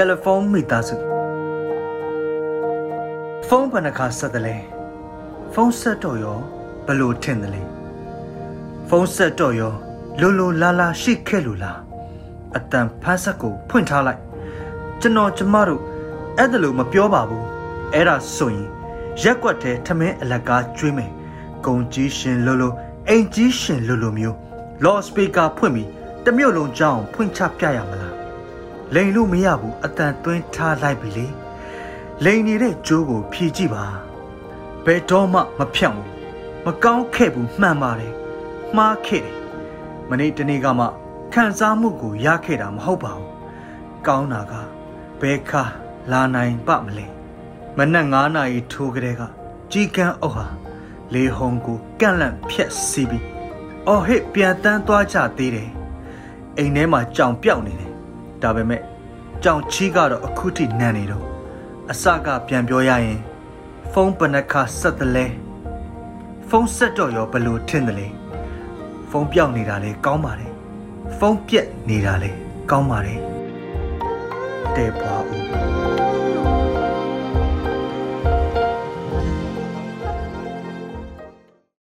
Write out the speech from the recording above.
တယ်လီဖုန်းမိသားစုဖုန်းဘယ်နှခါဆက်တယ်လဲဖုန်းဆက်တော့ရောဘယ်လိုထင်တယ်လဲဖုန်းဆက်တော့ရောလိုလိုလာလာရှိခဲ့လို့လားအတန်ဖမ်းဆက်ကိုဖွင့်ထားလိုက်ကျွန်တော်ကျမတို့အဲ့ဒါလို့မပြောပါဘူးအဲ့ဒါဆိုရင်ရက်ွက်တဲ့ထမင်းအလက်ကားကျွေးမယ်ဂုံကြီးရှင်လိုလိုအိမ်ကြီးရှင်လိုလိုမျိုးလော့စပီကာဖွင့်ပြီးတမျိုးလုံးကြောင်းဖွင့်ချပြရမလား လိန်လို့မရဘူးအတန်သွင်းထားလိုက်ပြီလေလိန်နေတဲ့ကြိုးကိုဖြည့်ကြည့်ပါဘယ်တော့မှမဖြတ်ဘူးမကောင်းခဲ့ဘူးမှန်ပါတယ်မှားခဲ့တယ်မနေ့တနေ့ကမှခံစားမှုကိုရခဲ့တာမဟုတ်ပါဘူးကောင်းတာကဘယ်ခါလာနိုင်ပါမလဲမနက်9နာရီထိုးကလေးကကြီးကန်းအုပ်ဟာလေဟုံကိုကန့်လန့်ဖြက်စီးပြီးအော်ဟစ်ပြန်တန်းသွားကြသေးတယ်အိမ်ထဲမှာကြောင်ပြောက်နေတယ် ဒါပေမဲ့ကြောင်ချီးကတော့အခုထိနန်းနေတော့အစကပြန်ပြောရရင်ဖုန်းပနခါဆက်တယ်လဲဖုန်းဆက်တော့ရောဘယ်လိုထင်တယ်လဲဖုန်းပြောက်နေတာလဲကောင်းပါတယ်ဖုန်းပြက်နေတာလဲကောင်းပါတယ်တဲ့ပွားဦး